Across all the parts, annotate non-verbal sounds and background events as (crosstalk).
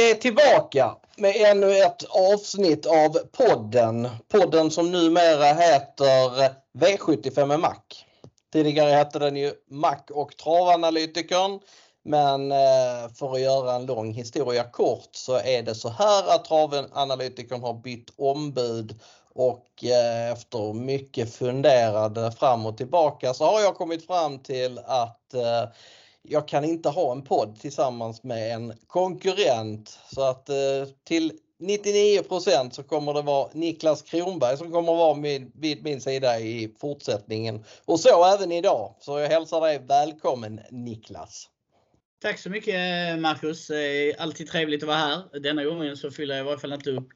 Vi är tillbaka med ännu ett avsnitt av podden. Podden som numera heter V75 med Mac. Tidigare hette den ju Mac och travanalytikern. Men eh, för att göra en lång historia kort så är det så här att travanalytikern har bytt ombud och eh, efter mycket funderade fram och tillbaka så har jag kommit fram till att eh, jag kan inte ha en podd tillsammans med en konkurrent. Så att eh, till 99% så kommer det vara Niklas Kronberg som kommer vara vid, vid min sida i fortsättningen. Och så även idag. Så jag hälsar dig välkommen Niklas. Tack så mycket Marcus. Alltid trevligt att vara här. Denna gången så fyller jag i varje fall inte upp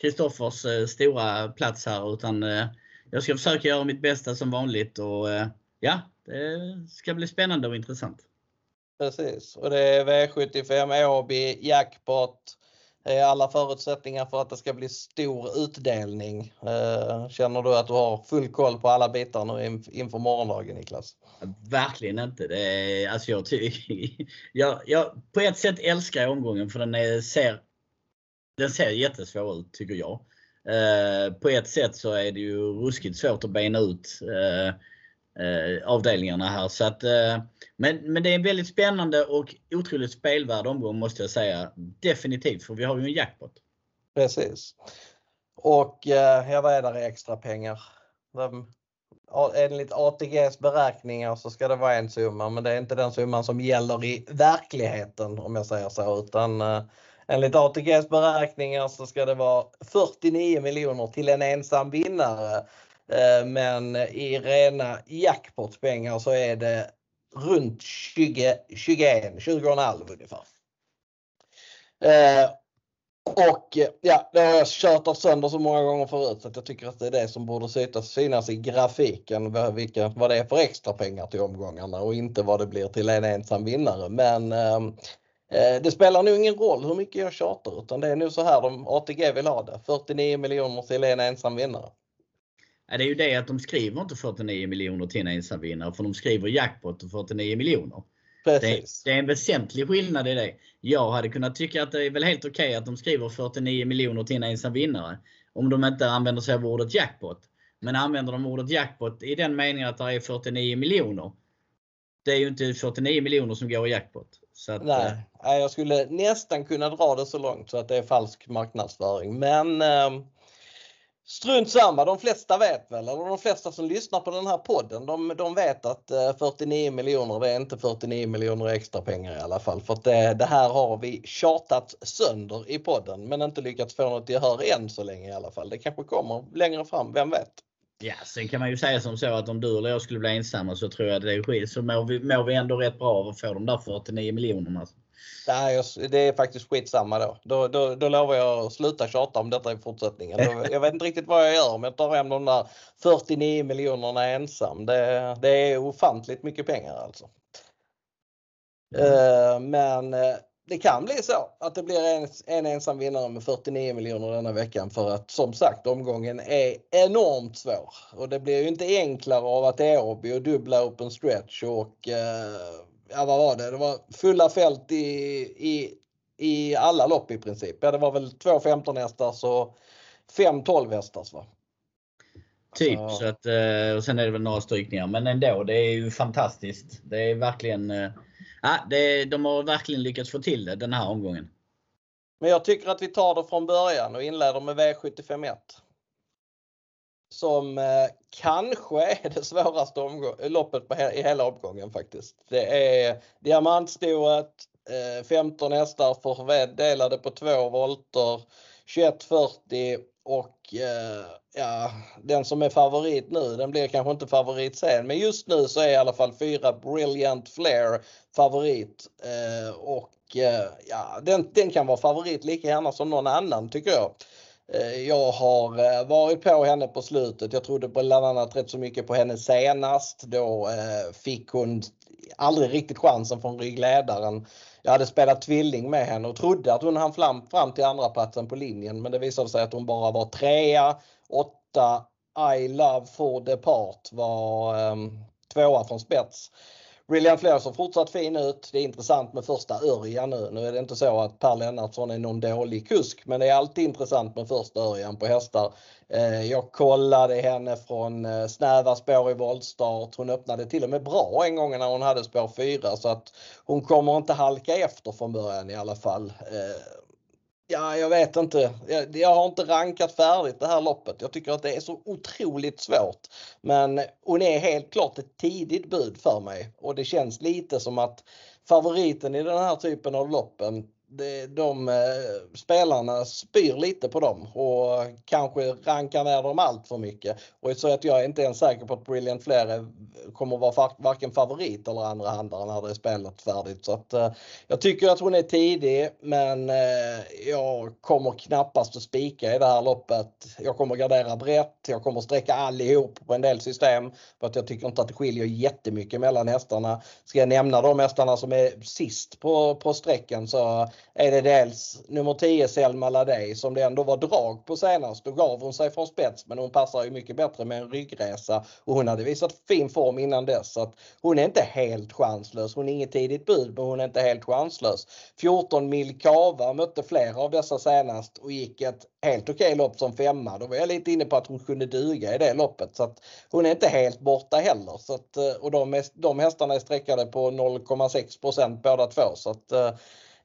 Kristoffers eh, stora plats här utan eh, jag ska försöka göra mitt bästa som vanligt och eh, ja, det ska bli spännande och intressant. Precis och det är V75 Åby, jackpot. Alla förutsättningar för att det ska bli stor utdelning. Eh, känner du att du har full koll på alla bitar nu inför morgondagen Niklas? Verkligen inte. Det är, alltså jag, (laughs) jag, jag, på ett sätt älskar jag omgången för den är, ser, den ser jättesvår ut tycker jag. Eh, på ett sätt så är det ju ruskigt svårt att bena ut eh, avdelningarna här. Så att, eh, men, men det är en väldigt spännande och otroligt spelvärd omgång måste jag säga. Definitivt, för vi har ju en jackpot. Precis. Och eh, ja, vad är det extra pengar? De, enligt ATGs beräkningar så ska det vara en summa men det är inte den summan som gäller i verkligheten om jag säger så utan eh, enligt ATGs beräkningar så ska det vara 49 miljoner till en ensam vinnare Eh, men i rena jackpotpengar så är det runt 20, 21, 20,5 ungefär. Eh, och ja, det har jag kört av sönder så många gånger förut så att jag tycker att det är det som borde synas i grafiken. Vilka, vad det är för extra pengar till omgångarna och inte vad det blir till en ensam vinnare. Men eh, eh det spelar nog ingen roll hur mycket jag tjatar utan det är nog så här de ATG vill ha det. 49 miljoner till en ensam vinnare. Det är ju det att de skriver inte 49 miljoner till en ensamvinnare för de skriver jackpot och 49 miljoner. Det, det, är en väsentlig skillnad i det. Jag hade kunnat tycka att det är väl helt okej okay att de skriver 49 miljoner till en ensam vinnare. Om de inte använder sig av ordet jackpot. Men använder de ordet jackpot i den meningen att det är 49 miljoner. Det är ju inte 49 miljoner som går i jackpot. Att, Nej, äh, jag skulle nästan kunna dra det så långt så att det är falsk marknadsföring. Men äh, Strunt samma, de flesta vet väl, eller de flesta som lyssnar på den här podden, de, de vet att eh, 49 miljoner det är inte 49 miljoner extra pengar i alla fall. För att det, det, här har vi tjatat sönder i podden men inte lyckats få något gehör än så länge i alla fall. Det kanske kommer längre fram, vem vet? Ja, sen kan man ju säga som så att om du eller jag skulle bli ensamma så tror jag det är skit så mår vi, mår vi ändå rätt bra av att få de där 49 miljonerna. Nej, det är faktiskt skitsamma då. Då, då. då lovar jag att sluta tjata om detta i fortsättningen. (laughs) Jag vet inte riktigt vad jag gör om jag tar hem de där 49 miljonerna ensam. Det, det är ofantligt mycket pengar alltså. Mm. Men eh, det kan bli så att det blir en, en ensam vinnare med 49 miljoner denna veckan för att som sagt omgången är enormt svår. Och det blir ju inte enklare av att det är Åby och dubbla open stretch och eh, ja vad var det, det var fulla fält i, i, i alla lopp i princip. Ja det var väl två 15 hästars och fem 12 hästars va? Typ så, så att, eh, och sen är det väl några strykningar men ändå det är ju fantastiskt. Det är verkligen, eh, ja, det, de har verkligen lyckats få till det den här omgången. Men jag tycker att vi tar det från början och inleder med V751 som eh, kanske (laughs) är det svåraste loppet på he i hela omgången faktiskt. Det är diamantstoet, eh, 15 hästar fördelade på två volter, 2140 och eh, ja, den som är favorit nu, den blir kanske inte favorit sen, men just nu så är i alla fall fyra Brilliant Flair favorit eh, och eh, ja, den, den kan vara favorit lika gärna som någon annan tycker jag. Eh, jag har eh, varit på henne på slutet. Jag trodde bland annat rätt så mycket på henne senast. Då eh, fick hon aldrig riktigt chansen från ryggledaren. Jag hade spelat tvilling med henne och trodde att hon hann fram, fram till andra platsen på linjen men det visade sig att hon bara var trea. Åtta I Love for Depart var um, tvåa från spets. William Flair ser fortsatt fin ut. Det är intressant med första Örjan nu. Nu är det inte så att Per Lennartsson är någon dålig kusk men det är alltid intressant med första Örjan på hästar. Eh, jag kollade henne från eh, snäva spår i voltstart. Hon öppnade till och med bra en gång när hon hade spår 4 så att hon kommer inte halka efter från början i alla fall. Eh, Ja, jag vet inte. Jag, jag, har inte rankat färdigt det här loppet. Jag tycker att det är så otroligt svårt. Men hon är helt klart ett tidigt bud för mig och det känns lite som att favoriten i den här typen av loppen de, de spelarna spyr lite på dem och kanske rankar ner dem allt för mycket. Och så att jag är inte ens säker på att Brilliant Flair kommer vara varken favorit eller andra handare när det är spelat färdigt. Så att, eh, jag tycker att hon är tidig men eh, jag kommer knappast att spika i det här loppet. Jag kommer gardera brett, jag kommer sträcka allihop på en del system för att jag tycker inte att det skiljer jättemycket mellan hästarna. Ska jag nämna de hästarna som är sist på, på sträckan så är det dels nummer 10 Selma Ladej som det ändå var drag på senast. Då gav hon sig från spets men hon passar ju mycket bättre med en ryggresa och hon hade visat fin form innan dess. Så att hon är inte helt chanslös. Hon är inget tidigt bud men hon är inte helt chanslös. 14 mil Kava mötte flera av dessa senast och gick ett helt okej lopp som femma. Då var jag lite inne på att hon kunde duga i det loppet. Så att hon är inte helt borta heller. Så att, eh, och de, de hästarna är sträckade på 0,6 båda två. Så att, eh,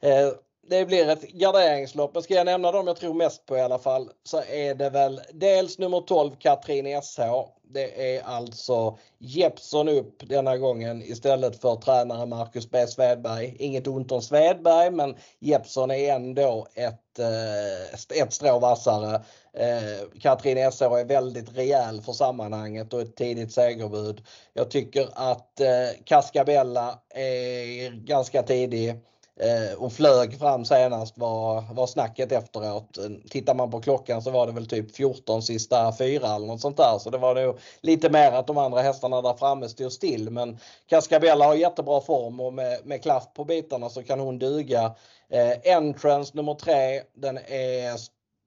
Eh, det blir ett garderingslopp. Men ska jag nämna dem jag tror mest på i alla fall så är det väl dels nummer 12 Katrin SH. Det är alltså Jeppson upp denna gången istället för tränare Marcus B Svedberg. Inget ont om Svedberg men Jeppson är ändå ett, eh, ett strå vassare. Eh, Katrin SH är väldigt rejäl för sammanhanget och ett tidigt segerbud. Jag tycker att Cascabella är ganska tidig. Eh, och flög fram senast var, var snacket efteråt. Tittar man på klockan så var det väl typ 14 sista fyra eller något sånt där. Så det var nog lite mer att de andra hästarna där framme stod still. Men Cascabella har jättebra form och med, med klaff på bitarna så kan hon duga. Eh, entrance nummer tre, den är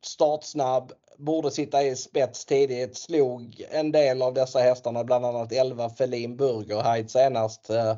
startsnabb, borde sitta i spets tidigt, slog en del av dessa hästarna, bland annat 11 Felin Burger senast. Eh,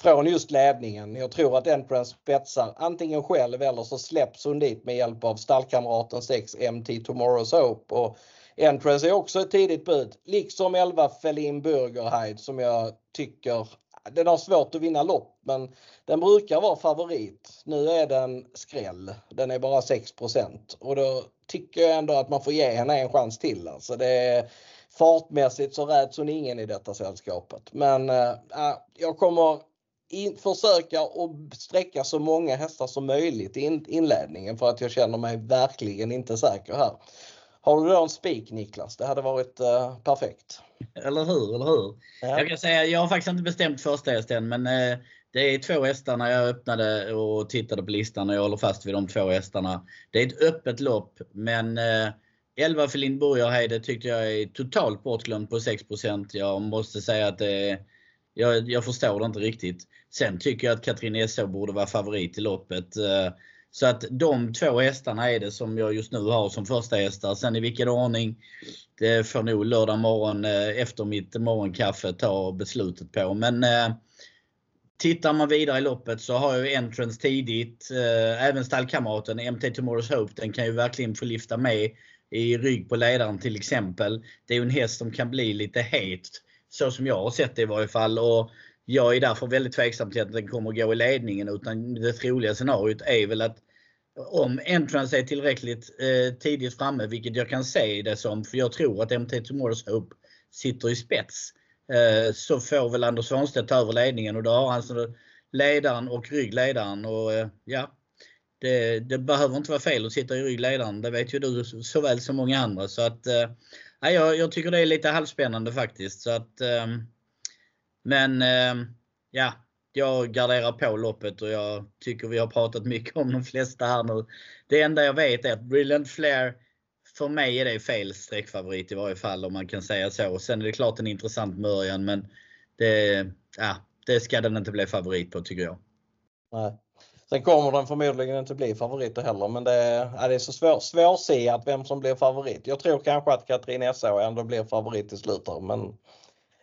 från just ledningen. Jag tror att Entrance spetsar antingen själv eller så släpps hon dit med hjälp av stallkamraten 6 MT Tomorrow's Hope. Och Entrance är också ett tidigt bud, liksom 11 Felin Burgerheid som jag tycker den har svårt att vinna lopp men den brukar vara favorit. Nu är den skräll. Den är bara 6% och då tycker jag ändå att man får ge henne en chans till. Alltså det är, fartmässigt så räds hon ingen i detta sällskapet. Men äh, jag kommer in, försöka och sträcka så många hästar som möjligt i in, inledningen för att jag känner mig verkligen inte säker här. Har du då en spik Niklas? Det hade varit uh, perfekt. Eller hur, eller hur? Ja. Jag kan säga, jag har faktiskt inte bestämt första hästen men uh, det är två hästar när jag öppnade och tittade på listan och jag håller fast vid de två hästarna. Det är ett öppet lopp men uh, 11 för Lindborgarheide tyckte jag är totalt bortglömd på 6% Jag måste säga att det är jag, jag förstår det inte riktigt. Sen tycker jag att Katrin Esse borde vara favorit i loppet. Eh, så att de två hästarna är det som jag just nu har som första hästar. Sen i vilken ordning, det får nog lördag morgon eh, efter mitt morgonkaffe ta beslutet på. Men eh, Tittar man vidare i loppet så har jag entrance tidigt. Eh, även stallkamraten MT Tomorrow's Hope, den kan ju verkligen få lyfta med i rygg på ledaren till exempel. Det är ju en häst som kan bli lite het så som jag har sett det i varje fall. Och jag är därför väldigt tveksam till att den kommer att gå i ledningen. Utan det troliga scenariot är väl att om Entrance är tillräckligt eh, tidigt framme, vilket jag kan se det som, för jag tror att MT Tomorrow's Hope sitter i spets, eh, så får väl Anders Svanstedt ta över ledningen och då har han så ledaren och ryggledaren. Och, eh, ja, det, det, behöver inte vara fel att sitta i ryggledaren. Det vet ju du såväl som många andra. Så att, eh, Nej, jag, jag tycker det är lite halvspännande faktiskt. Så att, ehm, men ehm, ja, jag garderar på loppet och jag tycker vi har pratat mycket om de flesta här nu. Det enda jag vet är att Brilliant Flair, för mig är det fel streckfavorit i varje fall om man kan säga så. Sen är det klart en intressant Mörjan men det, ja, det ska den inte bli favorit på tycker jag. Nej. Sen kommer den förmodligen inte bli favorit heller men det är, det är så svår, svårsiat vem som blir favorit. Jag tror kanske att Katrin SH ändå blir favorit i slutet men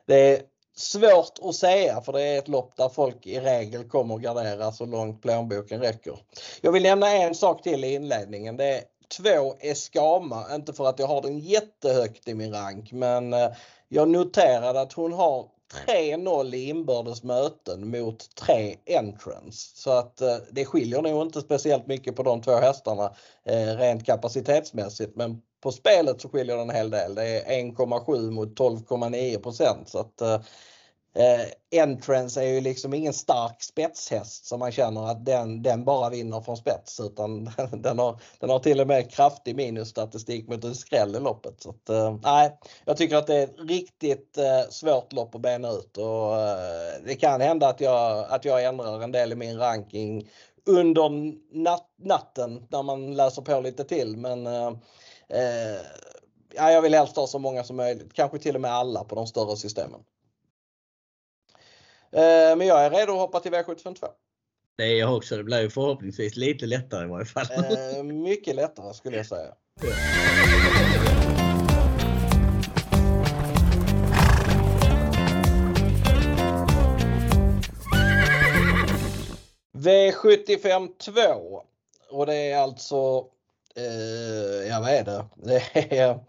det är, Svårt att säga för det är ett lopp där folk i regel kommer att gardera så långt plånboken räcker. Jag vill nämna en sak till i inledningen. Det är två Eskama, inte för att jag har den jättehögt i min rank men eh, jag noterade att hon har 3-0 i inbördes möten mot 3 entrance. Så att eh, det skiljer nog inte speciellt mycket på de två hästarna eh, rent kapacitetsmässigt men på spelet så skiljer det en hel del. Det är 1,7 mot 12,9 så att Eh, Eh, entrance är ju liksom ingen stark spetshäst som man känner att den, den bara vinner från spets utan (laughs) den har, den har till och med kraftig minusstatistik mot en skräll i loppet. Så att, eh, nej, jag tycker att det är ett riktigt eh, svårt lopp att bena ut och eh, det kan hända att jag, att jag ändrar en del i min ranking under nat natten när man läser på lite till men eh, eh, ja, jag vill helst ha så många som möjligt, kanske till och med alla på de större systemen. Eh, men jag är redo att hoppa till V752. Det är jag också. Det blir ju förhoppningsvis lite lättare i varje fall. Eh, mycket lättare skulle jag säga. V75 2 och det är alltså, eh, ja vad är det? (laughs) Det är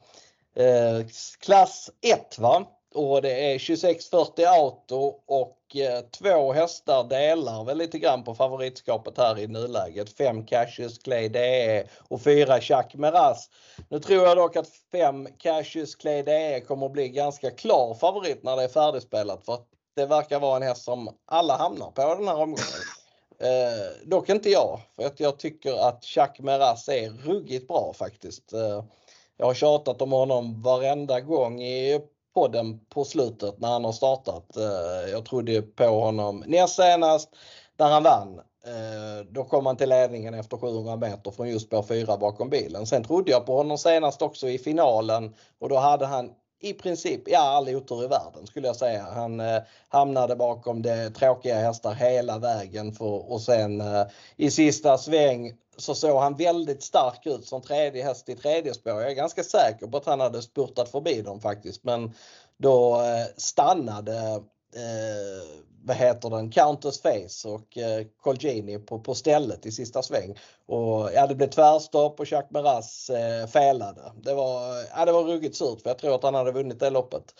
eh, klass 1 va? Och det är 2640 Auto och Eh, två hästar delar väl lite grann på favoritskapet här i nuläget. Fem Cassius Clay DE och fyra Chuck Meras. Nu tror jag dock att fem Cassius Clay DE kommer att bli ganska klar favorit när det är färdigspelat för att det verkar vara en häst som alla hamnar på den här omgången. Eh, dock inte jag, för att jag tycker att Chuck Meras är ruggigt bra faktiskt. Eh, jag har tjatat om honom varenda gång i podden på slutet när han har startat. Eh, jag trodde på honom näst senast när han vann. Eh, då kom han till ledningen efter 700 meter från just spår 4 bakom bilen. Sen trodde jag på honom senast också i finalen och då hade han i princip, ja all otur i världen skulle jag säga. Han eh, hamnade bakom det tråkiga hästar hela vägen för, och sen eh, i sista sväng så såg han väldigt stark ut som tredje häst i tredje spår. Jag är ganska säker på att han hade spurtat förbi dem faktiskt men då eh, stannade eh, vad heter den, Countess Face och eh, Colgini på, på stället i sista sväng. Och ja, det blev tvärstopp och Jacques Meras eh, felade. Det var, ja, det var ruggigt surt för jag tror att han hade vunnit det loppet.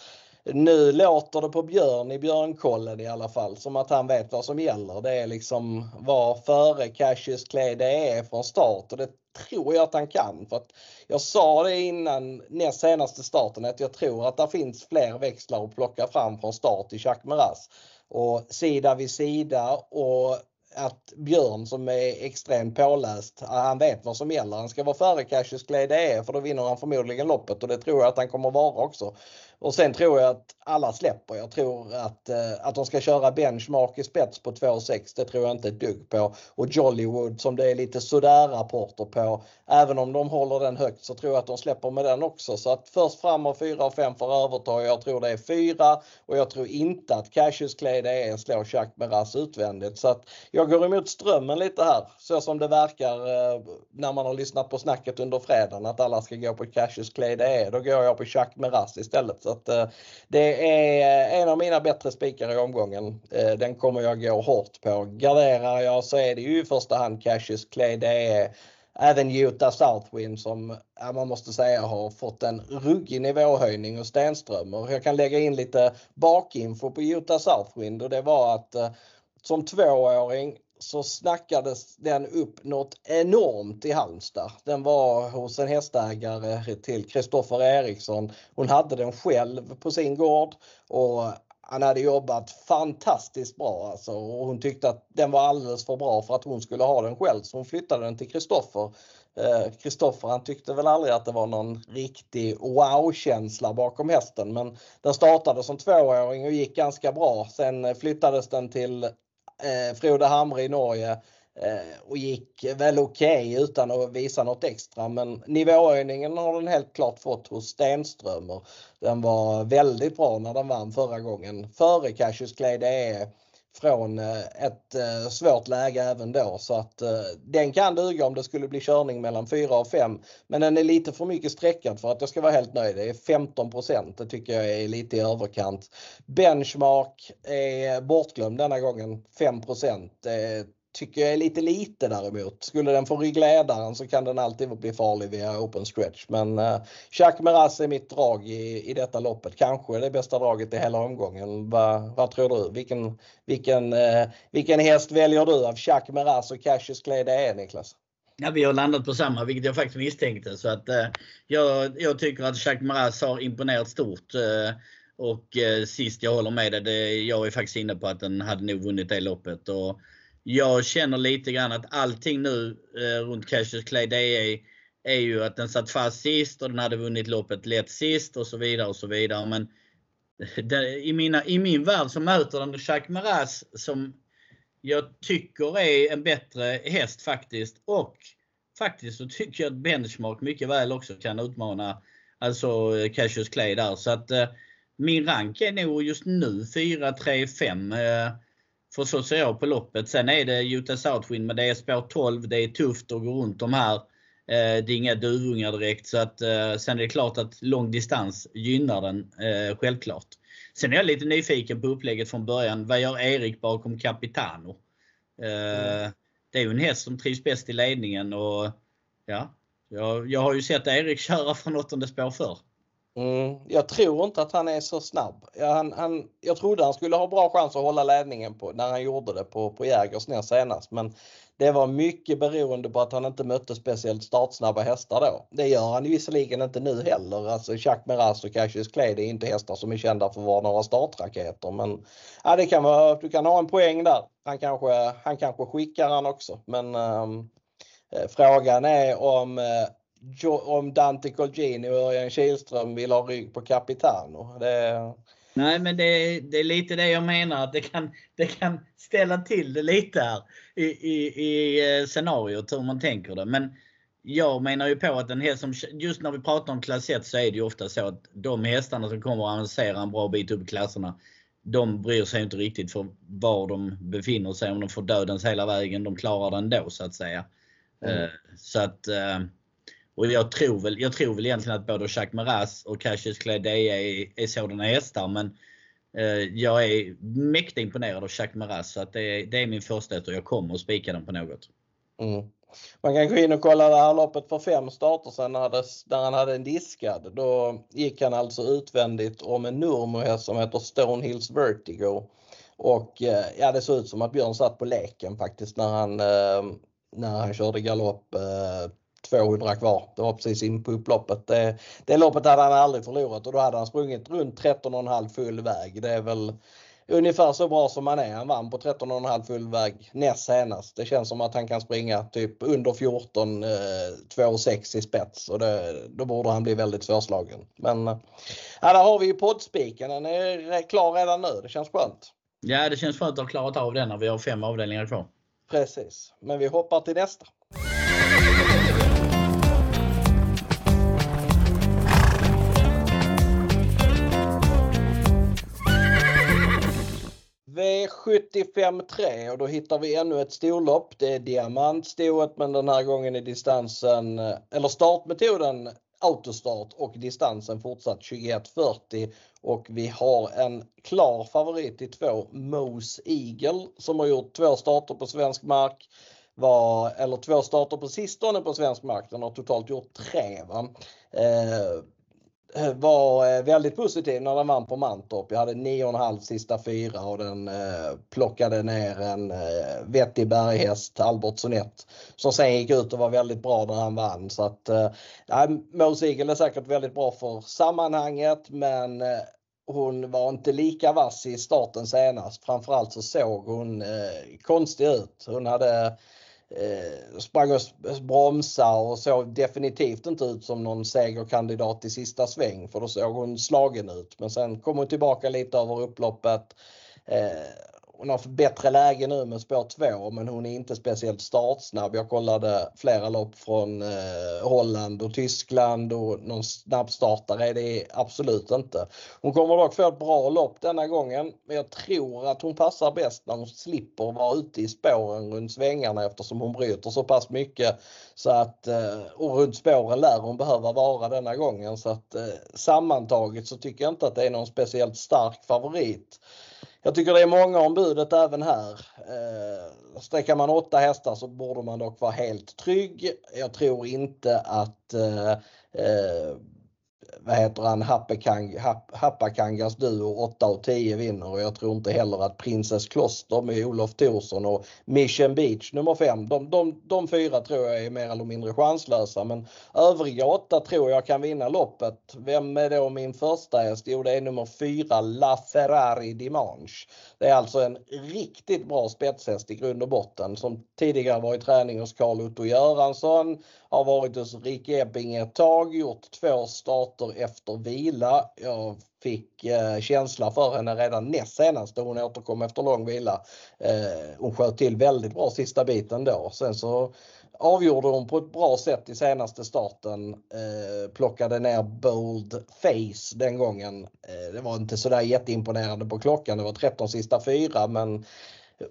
Nu låter det på Björn i Björnkollen i alla fall som att han vet vad som gäller. Det är liksom vad före Cassius Clay det är från start och det tror jag att han kan. För att jag sa det innan näst senaste starten att jag tror att det finns fler växlar att plocka fram från start i Jacques Meras. Och sida vid sida och att Björn som är extremt påläst, han vet vad som gäller. Han ska vara före Cassius Clay det är för då vinner han förmodligen loppet och det tror jag att han kommer vara också. Och sen tror jag att alla släpper. Jag tror att, eh, att de ska köra benchmark i spets på 2,6 det tror jag inte ett dugg på. Och Jollywood som det är lite sådär rapporter på. Även om de håller den högt så tror jag att de släpper med den också. Så att först fram och 4 och 5 för överta. Jag tror det är 4 och jag tror inte att Cassius Clay det är slår Jacques Meras utvändigt. Så att jag går emot strömmen lite här så som det verkar eh, när man har lyssnat på snacket under fredagen att alla ska gå på Cassius Clay det är. Då går jag på Jacques Meras istället. Så att, eh, det är eh, en av mina bättre spikar i omgången. Eh, den kommer jag gå hårt på. Garderar jag så är det ju i första hand Cassius Clay. Det är även Utah Southwind som man måste säga har fått en ruggig nivåhöjning och Stenströmer. Jag kan lägga in lite bakinfo på Utah Southwind och det var att som tvååring så snackades den upp något enormt i Halmstad. Den var hos en hästägare till Kristoffer Eriksson. Hon hade den själv på sin gård och han hade jobbat fantastiskt bra alltså och hon tyckte att den var alldeles för bra för att hon skulle ha den själv så hon flyttade den till Kristoffer. Kristoffer eh, han tyckte väl aldrig att det var någon riktig wow-känsla bakom hästen men den startade som tvååring och gick ganska bra. Sen flyttades den till eh, Frode Hamre i Norge eh, och gick väl okej okay utan att visa något extra. Men nivåhöjningen har den helt klart fått hos Stenströmer. Den var väldigt bra när den vann förra gången. Före Cassius Clay det är från eh, ett eh, svårt läge även då så att eh, den kan duga om det skulle bli körning mellan 4 och 5. Men den är lite för mycket sträckad för att jag ska vara helt nöjd. Det är 15 Det tycker jag är lite i överkant. Benchmark är bortglömd denna gången 5 Det tycker jag är lite lite däremot. Skulle den få ryggledaren så kan den alltid bli farlig via open stretch. Men uh, Jacques Meras är mitt drag i, i detta loppet. Kanske det bästa draget i hela omgången. Va, vad tror du? Vilken, vilken, uh, vilken häst väljer du av Jacques Meras och Cassius Clay det är Niklas? Ja, vi har landat på samma, vilket jag faktiskt misstänkte. Så att, uh, jag, jag tycker att Jacques Meras har imponerat stort. Uh, och uh, sist jag håller med dig, jag är faktiskt inne på att den hade nog vunnit det loppet. Och jag känner lite grann att allting nu eh, runt Cassius Clay det är, är ju att den satt fast sist och den hade vunnit loppet lätt sist och så vidare och så vidare. Men (laughs) det, i, mina, i min värld så möter den Jacques Maras som jag tycker är en bättre häst faktiskt. Och faktiskt så tycker jag att Benchmark mycket väl också kan utmana alltså eh, Cassius Clay där. Så att eh, min rank är nog just nu 4, 3, 5. Eh, för så ser jag på loppet. Sen är det Utah Southwind men det är spår 12. Det är tufft att gå runt de här. Eh, det är inga duvungar direkt. Så att, eh, sen är det klart att lång distans gynnar den eh, självklart. Sen är jag lite nyfiken på upplägget från början. Vad gör Erik bakom Capitano? Mm. Det är ju en häst som trivs bäst i ledningen och ja, jag, jag har ju sett Erik (laughs) köra från åttonde spår förr. Mm, jag tror inte att han är så snabb. Jag, han, han, jag trodde han skulle ha bra chans att hålla ledningen på, när han gjorde det på, på Jägersnäs senast. Men det var mycket beroende på att han inte mötte speciellt startsnabba hästar då. Det gör han visserligen inte nu heller. Alltså Jacques Meras och Cassius Clay det är inte hästar som är kända för att vara några startraketer. Men ja, det kan vara, du kan ha en poäng där. Han kanske, han kanske skickar han också. Men um, frågan är om eh, om Dante Colgini och Örjan Kihlström vill ha rygg på Capitano. Det... Nej men det, det, är lite det jag menar att det kan, det kan ställa till det lite här i, i, i eh, scenariot hur man tänker det. Men jag menar ju på att en häst som, just när vi pratar om klass 1 så är det ju ofta så att de hästarna som kommer att avancera en bra bit upp i klasserna de bryr sig inte riktigt för var de befinner sig. Om de får dödens hela vägen. De klarar den då så att säga. Mm. Uh, så att uh, och jag tror väl, jag tror väl egentligen att både Jacques Maras och Cassius Clay är, är sådana hästar. Men eh, jag är mäkta imponerad av Jacques Maras. Så att det, är, det är min första och jag kommer att spika den på något. Mm. Man kan gå in och kolla det här loppet för fem starter sen när, han hade en diskad. Då gick han alltså utvändigt om en Nurmo som heter Stonehills Vertigo. Och eh, ja, det såg ut som att Björn satt på leken faktiskt när han, eh, när han körde galopp eh, 200 kvar. Det var precis in på upploppet. Det, det loppet hade han aldrig förlorat och då hade han sprungit runt 13,5 full väg. Det är väl ungefär så bra som han är. Han vann på 13,5 full väg näst senast. Det känns som att han kan springa typ under 14, eh, 2,6 i spets och det, då borde han bli väldigt svårslagen. Men eh, där har vi ju poddspiken. Den är klar redan nu. Det känns skönt. Ja, det känns skönt att ha klarat av den när vi har fem avdelningar kvar. Precis, men vi hoppar till nästa. V75 och då hittar vi ännu ett storlopp. Det är diamantstoet men den här gången är distansen, eller startmetoden autostart och distansen fortsatt 21.40 och vi har en klar favorit i två Mose Eagle som har gjort två starter på svensk mark. Var, eller två starter på sistone på svensk mark. Den har totalt gjort tre. Va? Eh, Eh, Eh, var eh, väldigt positiv när den vann på Mantorp. Jag hade 9,5 sista fyra och den eh, plockade ner en vettig berghäst, Albert Sonett, som sen gick ut och var väldigt bra när han vann. Så att eh, Mose Eagle är säkert väldigt bra för sammanhanget men hon var inte lika vass i starten senast. Framförallt så såg hon eh, konstig ut. Hon hade eh, sprang och bromsade och såg definitivt inte ut som någon segerkandidat i sista sväng för då såg hon slagen ut. Men sen kom hon tillbaka lite över upploppet. Eh, hon har bättre läge nu med spår 2 men hon är inte speciellt startsnabb. Jag kollade flera lopp från eh, Holland och Tyskland och någon snabbstartare är det absolut inte. Hon kommer dock få ett bra lopp denna gången men jag tror att hon passar bäst när hon slipper vara ute i spåren runt svängarna eftersom hon bryter så pass mycket. Så att, eh, och runt spåren lär hon behöva vara denna gången så att eh, sammantaget så tycker jag inte att det är någon speciellt stark favorit. Jag tycker det är många om budet även här. Eh, sträcker man åtta hästar så borde man dock vara helt trygg. Jag tror inte att eh, eh, vad heter han, Happakang, Happakangas duo 8 och 10 vinner och jag tror inte heller att Princess Kloster med Olof Thorsson och Mission Beach nummer 5, de, de, de fyra tror jag är mer eller mindre chanslösa men övriga åtta tror jag kan vinna loppet. Vem är då min första häst? Jo det är nummer 4 La Ferrari Dimanche. Det är alltså en riktigt bra spetshäst i grund och botten som tidigare var i träning hos Carl-Otto Göransson, har varit hos Rick Ebbing ett tag, gjort två starter efter vila. Jag fick eh, känsla för henne redan näst senast då hon återkom efter lång vila. Eh, hon sköt till väldigt bra sista biten då. Sen så avgjorde hon på ett bra sätt i senaste starten. Eh, plockade ner Bold Face den gången. Eh, det var inte sådär jätteimponerande på klockan. Det var 13 sista fyra men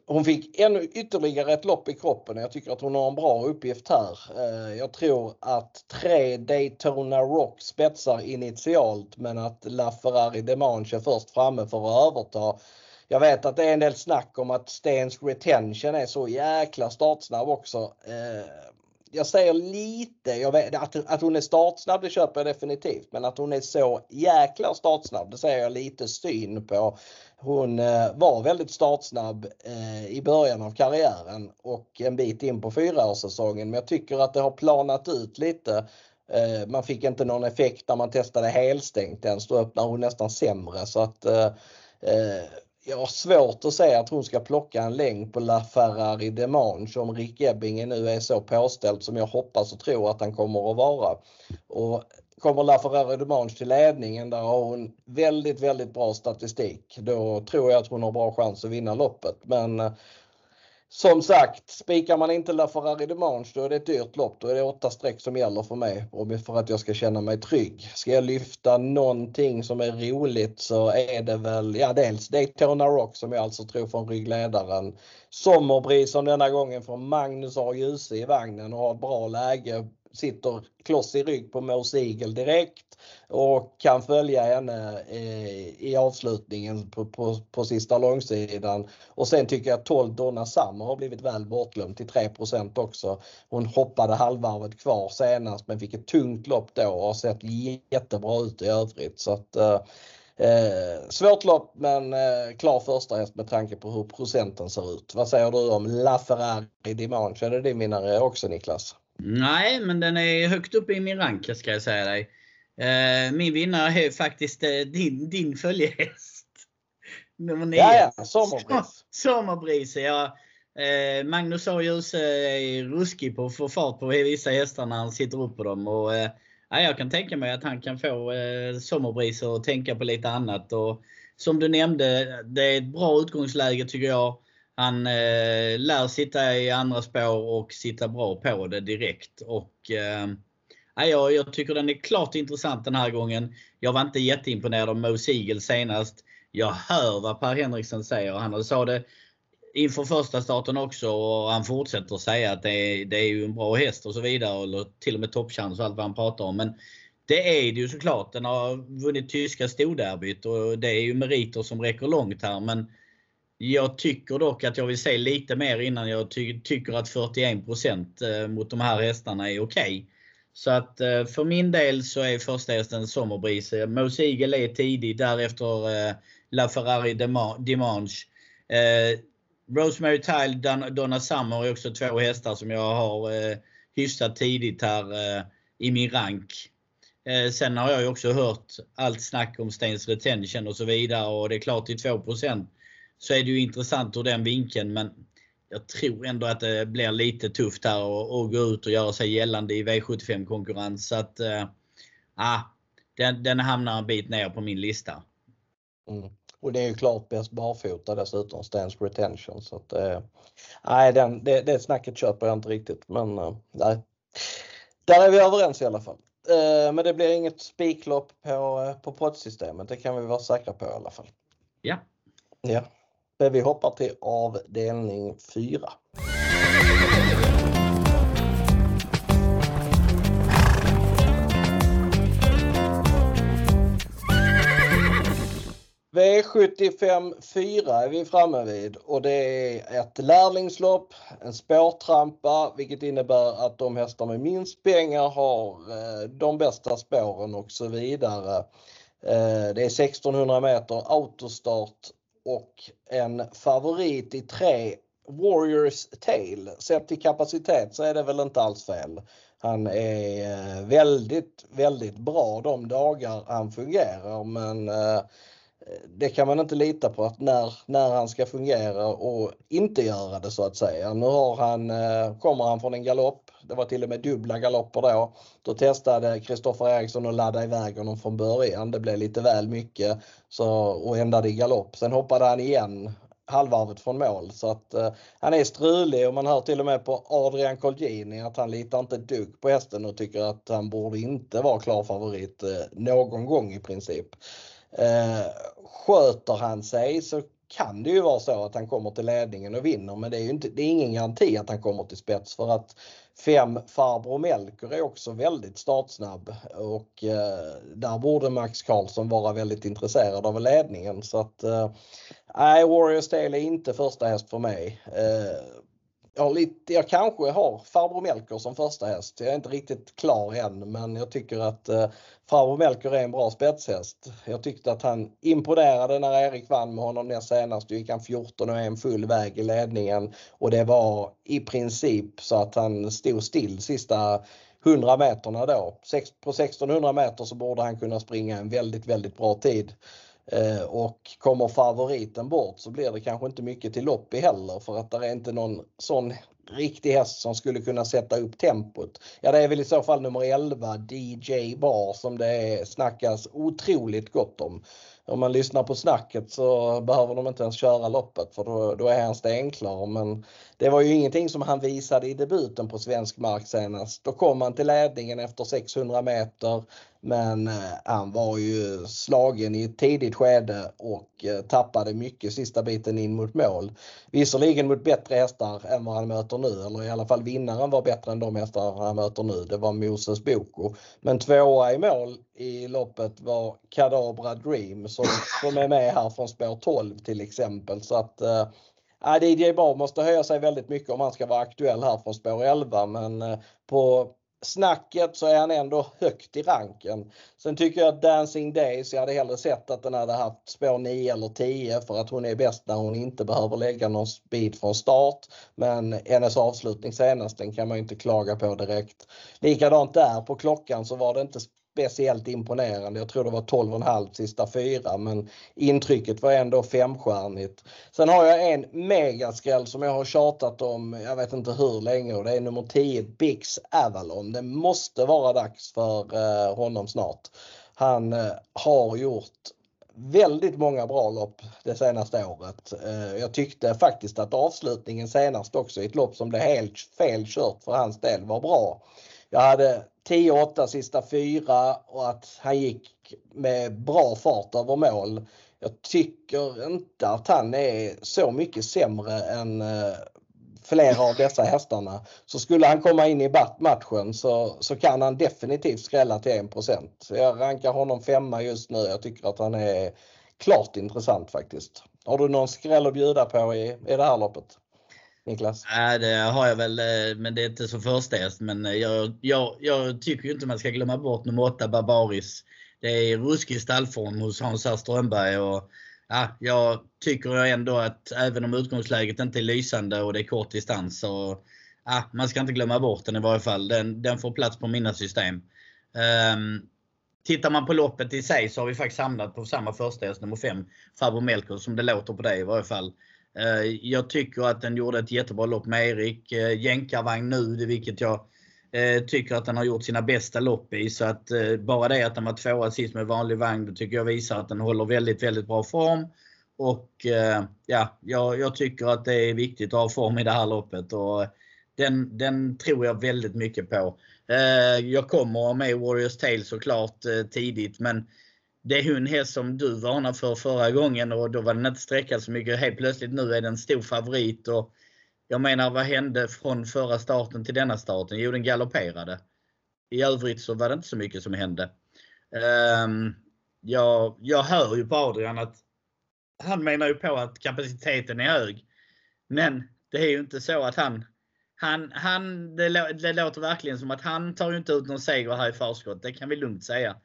hon fick ännu ytterligare ett lopp i kroppen. Jag tycker att hon har en bra uppgift här. Eh, jag tror att tre Daytona Rock spetsar initialt men att LaFerrari Demanche är först framme för att överta. Jag vet att det är en del snack om att Stens retention är så jäkla startsnabb också. Eh, jag säger lite, jag vet, att, att hon är startsnabb det köper jag definitivt men att hon är så jäkla startsnabb det säger jag lite syn på. Hon eh, var väldigt startsnabb eh, i början av karriären och en bit in på fyraårssäsongen men jag tycker att det har planat ut lite. Eh, man fick inte någon effekt när man testade helstängt ens, då öppnar hon nästan sämre så att eh, eh, jag har svårt att säga att hon ska plocka en längd på La Ferrari Demange om Rick Ebbinge nu är så påställd som jag hoppas och tror att han kommer att vara. Och kommer La Ferrari Demange till ledningen, där har hon väldigt, väldigt bra statistik. Då tror jag att hon har bra chans att vinna loppet. Men eh, som sagt, spikar man inte La Ferrari Demange då är det ett dyrt lopp. Då är det åtta streck som gäller för mig för att jag ska känna mig trygg. Ska jag lyfta någonting som är roligt så är det väl, ja dels Daytona Rock som jag alltså tror från ryggledaren. Sommerbris som denna gången från Magnus A. Djuse i vagnen och har ett bra läge sitter kloss i rygg på Mo Siegel direkt och kan följa henne eh, i avslutningen på, på, på sista långsidan. Och sen tycker jag att 12 Donna Summer har blivit väl bortglömd till 3% också. Hon hoppade halvvarvet kvar senast men fick ett tungt lopp då och har sett jättebra ut i övrigt. Så att, eh, eh, svårt lopp men eh, klar första häst med tanke på hur procenten ser ut. Vad säger du om La Ferrari Dimanche? Är det din vinnare också Niklas? Nej, men den är högt uppe i min rank ska jag säga dig. Eh, min vinnare är faktiskt eh, din, din följehäst. Nummer 9. Ja, ja, Sommarbris. Sommarbris, ja. Eh, Magnus A. Djuse är ruskig på att få fart på vissa hästar när han sitter upp på dem. Och, ja, jag kan tänka mig att han kan få Sommarbris att tänka på lite annat. Och, som du nämnde, det är ett bra utgångsläge tycker jag. Han eh, lär sitta i andra spår och sitta bra på det direkt. Och, eh, jag, jag tycker den är klart intressant den här gången. Jag var inte jätteimponerad av Mo Siegel senast. Jag hör vad Per Henriksen säger. Han sa det inför första starten också och han fortsätter säga att det är, det är ju en bra häst och så vidare. Eller till och med toppchans och allt vad han pratar om. Men det är det ju såklart. Den har vunnit tyska storderbyt och det är ju meriter som räcker långt här. Men jag tycker dock att jag vill se lite mer innan jag ty tycker att 41% eh, mot de här hästarna är okej. Okay. Så att eh, för min del så är första hästen Sommerbris. Mose Eagle är tidig, därefter eh, La Ferrari Dimanche. Eh, Rosemary Tile, Donna Summer är också två hästar som jag har hyfsat tidigt här i min rank. Sen har jag ju också hört allt snack om Stens Retention och så vidare och det är klart till 2% så är det ju intressant ur den vinkeln. Men jag tror ändå att det blir lite tufft här att gå ut och göra sig gällande i V75 konkurrens. Så att, äh, den, den hamnar en bit ner på min lista. Mm. Och det är ju klart bäst barfota dessutom, stance retention. Så att, eh, nej, den, det, det snacket köper jag inte riktigt. Men eh, nej. Där är vi överens i alla fall. Eh, men det blir inget spiklopp på, eh, på poddsystemet, det kan vi vara säkra på i alla fall. Ja. Ja. Vi hoppar till avdelning 4. V75 4 är vi framme vid och det är ett lärlingslopp, en spårtrampa vilket innebär att de hästar med minst pengar har eh, de bästa spåren och så vidare. Eh, det är 1600 meter autostart och en favorit i tre Warriors tale. Sett till kapacitet så är det väl inte alls fel. Han är eh, väldigt, väldigt bra de dagar han fungerar men eh, det kan man inte lita på att när, när han ska fungera och inte göra det så att säga. Nu har han, eh, kommer han från en galopp. Det var till och med dubbla galopper då. Då testade Kristoffer Eriksson att ladda iväg honom från början. Det blev lite väl mycket så, och ändade i galopp. Sen hoppade han igen halvvarvet från mål så att eh, han är strulig och man hör till och med på Adrian Colgjini att han litar inte ett dugg på hästen och tycker att han borde inte vara klar favorit eh, någon gång i princip. Eh, sköter han sig så kan det ju vara så att han kommer till ledningen och vinner men det är ju inte, det är ingen garanti att han kommer till spets för att fem farbror Melker är också väldigt startsnabb och eh, där borde Max Karlsson vara väldigt intresserad av ledningen så att eh, nej, Warriors del är inte första häst för mig. Eh, jag, lite, jag kanske har farbror Melker som första häst. Jag är inte riktigt klar än men jag tycker att eh, farbror Melker är en bra spetshäst. Jag tyckte att han imponerade när Erik vann med honom näst senast. Då gick han 14 och en full väg i ledningen och det var i princip så att han stod still sista 100 meterna då. På 1600 meter så borde han kunna springa en väldigt, väldigt bra tid. Eh, och kommer favoriten bort så blir det kanske inte mycket till lopp i heller för att det är inte någon sån riktig häst som skulle kunna sätta upp tempot. Ja det är väl i så fall nummer 11 DJ Bar som det snackas otroligt gott om om man lyssnar på snacket så behöver de inte ens köra loppet för då, då är han stenklar. Men det var ju ingenting som han visade i debuten på svensk mark senast. Då kom han till ledningen efter 600 meter men eh, han var ju slagen i ett tidigt skede och eh, tappade mycket sista biten in mot mål. Visserligen mot bättre hästar än vad han möter nu, eller i alla fall vinnaren var bättre än de hästar han möter nu. Det var Moses Boko. Men tvåa i mål i loppet var Kadabra Dream som, som är med här från spår 12 till exempel. Så att eh, äh, DJ Bar måste höja sig väldigt mycket om han ska vara aktuell här från spår 11 men äh, på snacket så är han ändå högt i ranken. Sen tycker jag att Dancing Days, jag hade hellre sett att den hade haft spår 9 eller 10 för att hon är bäst när hon inte behöver lägga någon speed från start. Men hennes avslutning senast den kan man inte klaga på direkt. Likadant där på klockan så var det inte speciellt imponerande. Jag tror det var 12,5 sista fyra men intrycket var ändå femstjärnigt. Sen har jag en megaskräll som jag har tjatat om jag vet inte hur länge och det är nummer 10 Bix Avalon. Det måste vara dags för eh, honom snart. Han eh, har gjort väldigt många bra lopp det senaste året. Eh, jag tyckte faktiskt att avslutningen senast också i ett lopp som blev helt felkört för hans del var bra. Jag hade 10-8 sista fyra och att han gick med bra fart över mål. Jag tycker inte att han är så mycket sämre än eh, flera av dessa hästarna. Så skulle han komma in i matchen så, så kan han definitivt skrälla till 1% Jag rankar honom femma just nu. Jag tycker att han är klart intressant faktiskt. Har du någon skräll att bjuda på i, i det här loppet? Niklas? Nej, det har jag väl, eh, men det är inte så förstest. Men eh, jag, jag, jag tycker inte man ska glömma bort nummer 8, Barbaris. Det är ruskig stallform hos Hans R Strömberg. Och, ja, jag tycker ändå att även om utgångsläget inte är lysande och det är kort distans så ja, man ska inte glömma bort den i varje fall. Den, den får plats på mina system. Um, Tittar man på loppet i sig så har vi faktiskt hamnat på samma första häst, nummer 5, Farbror Melker, som det låter på dig i varje fall. Eh, jag tycker att den gjorde ett jättebra lopp med Erik. Eh, jänkarvagn nu, vilket jag eh, tycker att den har gjort sina bästa lopp i. Så att bara det att den var tvåa sist med vanlig vagn, det tycker jag visar att den håller väldigt, väldigt bra form. Och ja, jag, jag, tycker att det är viktigt att ha form i det här loppet och den, den tror jag väldigt mycket på. Jag kommer med Warriors Tale såklart tidigt men det är ju en häst som du varnade för förra gången och då var den inte sträckad så mycket. Helt plötsligt nu är den stor favorit. Och jag menar vad hände från förra starten till denna starten? Jo den galopperade. I övrigt så var det inte så mycket som hände. Um, jag, jag hör ju på Adrian att han menar ju på att kapaciteten är hög. Men det är ju inte så att han han, han, det, det låter verkligen som att han tar ju inte ut någon seger här i förskott. Det kan vi lugnt säga.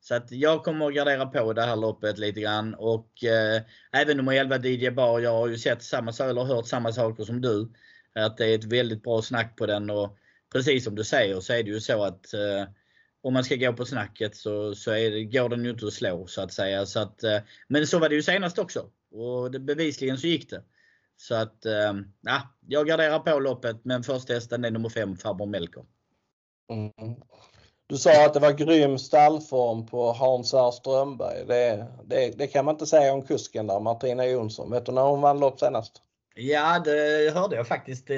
Så att jag kommer att gardera på det här loppet lite grann. Och eh, även nummer 11 DJ Bar, jag har ju sett samma, eller hört samma saker som du. Att det är ett väldigt bra snack på den. Och precis som du säger så är det ju så att eh, om man ska gå på snacket så, så är det, går den ju inte att slå så att säga. Så att, eh, men så var det ju senast också. Och det, bevisligen så gick det. Så att, eh, jag garderar på loppet men först hästen är nummer 5 Farbror Melker. Mm. Du sa att det var grym stallform på Hans R Strömberg. Det, det, det, kan man inte säga om kusken där, Martina Jonsson. Vet du när hon vann lopp senast? Ja, det hörde jag faktiskt eh,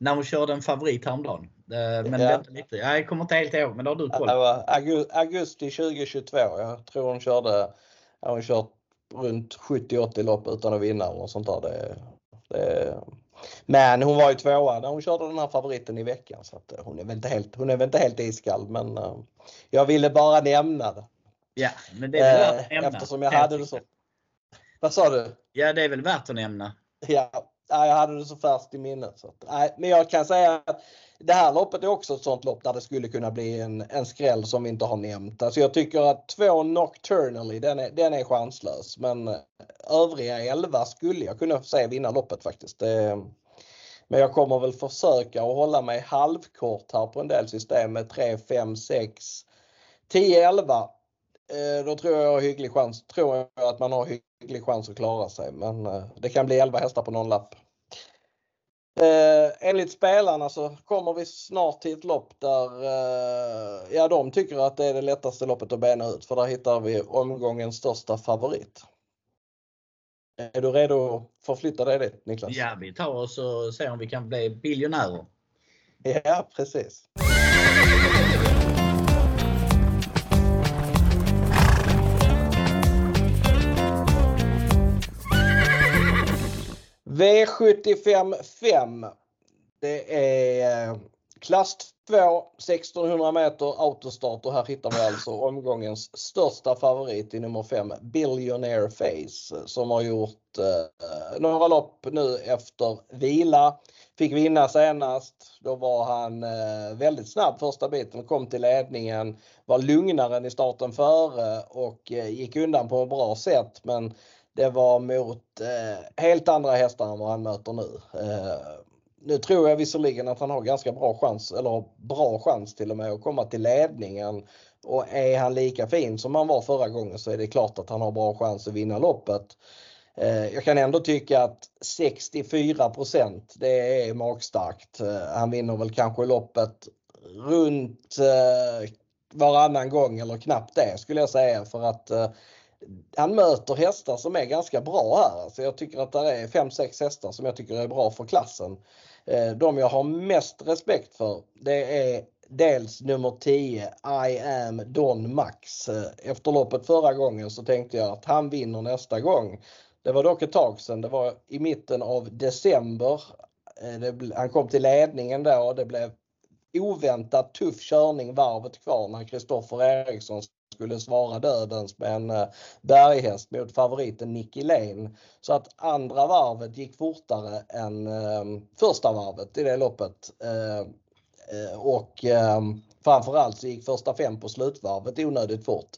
när hon körde en favorit häromdagen. Eh, men ja. lite. Jag kommer inte helt ihåg, men det har du koll Det var augusti 2022. Jag tror hon körde, hon kört runt 70-80 lopp utan att vinna och sånt där. Det, det, men hon var ju tvåa när hon körde den här favoriten i veckan så att hon är väl inte helt, hon är väl inte helt iskall men uh, jag ville bara nämna det. Ja, men det är väl värt att nämna. Eftersom jag hade det så. Vad sa du? Ja, det är väl värt att nämna. Ja, jag hade det så färskt i minnet. Så att, nej, men jag kan säga att det här loppet är också ett sånt lopp där det skulle kunna bli en, en skräll som vi inte har nämnt. Alltså jag tycker att två Nocturnally, den är, den är chanslös. Men eh, övriga 11 skulle jag kunna säga vinna loppet faktiskt. Det, men jag kommer väl försöka att hålla mig halvkort här på en del system med 3, 5, 6, 10, 11. Då tror jag, jag har hygglig chans, tror jag att man har hygglig chans att klara sig. Men eh, det kan bli 11 hästar på någon lapp. Eh, enligt spelarna så kommer vi snart till ett lopp där eh, ja, de tycker att det är det lättaste loppet att bena ut för där hittar vi omgångens största favorit. Är du redo att förflytta dig dit Niklas? Ja, vi tar oss och ser om vi kan bli biljonärer. Ja, precis. V75 5. Det är klass 2, 1600 meter autostart och här hittar vi alltså omgångens största favorit i nummer 5, Billionaire Face, som har gjort eh, några lopp nu efter vila. Fick vinna senast. Då var han eh, väldigt snabb första biten, kom till ledningen, var lugnare än i starten före och eh, gick undan på ett bra sätt. Men det var mot eh, helt andra hästar än vad han möter nu. Eh, nu tror jag visserligen att han har ganska bra chans, eller bra chans till och med att komma till ledningen. Och är han lika fin som han var förra gången så är det klart att han har bra chans att vinna loppet. Eh, jag kan ändå tycka att 64 det är magstarkt. Eh, han vinner väl kanske loppet runt eh, varannan gång eller knappt det skulle jag säga för att han möter hästar som är ganska bra här. Alltså jag tycker att det är 5-6 hästar som jag tycker är bra för klassen. Eh, de jag har mest respekt för det är dels nummer 10 I am Don Max. Eh, efter loppet förra gången så tänkte jag att han vinner nästa gång. Det var dock ett tag sedan. Det var i mitten av december. Eh, han kom till ledningen då. Det blev oväntat tuff körning varvet kvar när Kristoffer Eriksson skulle svara dödens med en berghäst eh, mot favoriten Nicky Lane. Så att andra varvet gick fortare än ehm, första varvet i det loppet. Eh, eh, och ehm, framförallt så gick första fem på slutvarvet onödigt fort.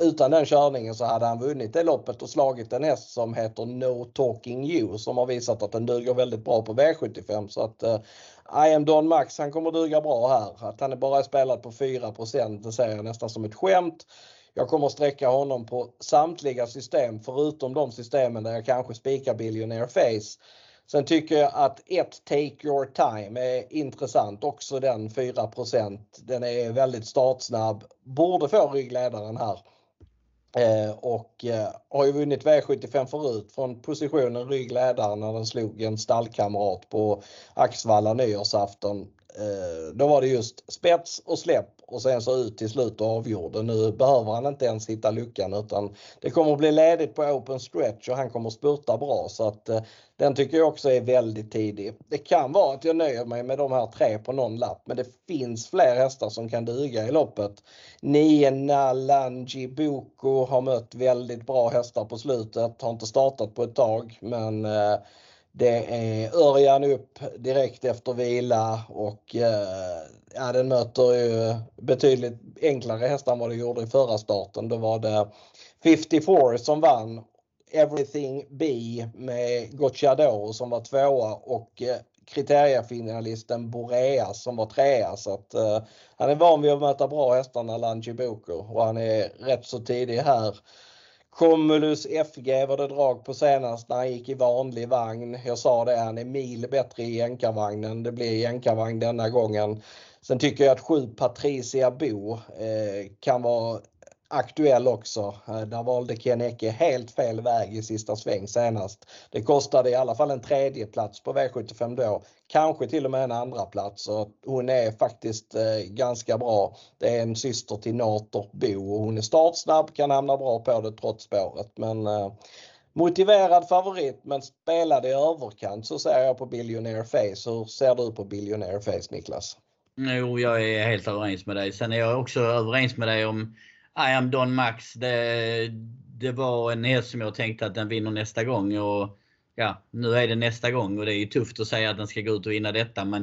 Utan den körningen så hade han vunnit det loppet och slagit en häst som heter No Talking You som har visat att den duger väldigt bra på V75. Så att eh, I am Don Max, han kommer duga bra här. Att han bara är spelad på 4% det ser jag nästan som ett skämt. Jag kommer sträcka honom på samtliga system förutom de systemen där jag kanske spikar Billionaire Face. Sen tycker jag att ett Take Your Time är intressant. Också den 4% Den är väldigt startsnabb. Borde få ryggledaren här. Eh, och eh, har ju vunnit V75 förut från positionen ryggledare när den slog en stallkamrat på Axvalla nyårsafton. Eh, då var det just spets och släpp och sen så ut till slut och avgjorde. Nu behöver han inte ens hitta luckan utan det kommer att bli ledigt på open stretch och han kommer att spurta bra så att eh, den tycker jag också är väldigt tidig. Det kan vara att jag nöjer mig med de här tre på någon lapp men det finns fler hästar som kan duga i loppet. 9 Nalanji Boko har mött väldigt bra hästar på slutet, har inte startat på ett tag men eh, det är Örjan upp direkt efter vila och eh, ja, den möter ju betydligt enklare hästar än vad det gjorde i förra starten. Då var det 54 som vann Everything B med Gocciador som var tvåa och eh, kriteriefinalisten Boreas som var trea. Så att, uh, han är van vid att möta bra hästar när Lange Boko och han är rätt så tidig här. Comulus FG var det drag på senast när han gick i vanlig vagn. Jag sa det, han är mil bättre i jänkarvagnen. Det blir jänkarvagn denna gången. Sen tycker jag att 7 Patricia Bo eh, kan vara aktuell också. Eh, där valde Ken Ecke helt fel väg i sista sväng senast. Det kostade i alla fall en tredje plats på V75 då. Kanske till och med en andra plats och hon är faktiskt eh, ganska bra. Det är en syster till Nator Bo och hon är startsnabb, kan hamna bra på det trots spåret. Men eh, motiverad favorit men spelade i överkant så ser jag på Billionaire Face. Hur ser du på Billionaire Face Niklas? Jo, jag är helt överens med dig. Sen är jag också överens med dig om i am Don Max. Det, det var en häst som jag tänkte att den vinner nästa gång. Och ja, Nu är det nästa gång och det är tufft att säga att den ska gå ut och vinna detta. Men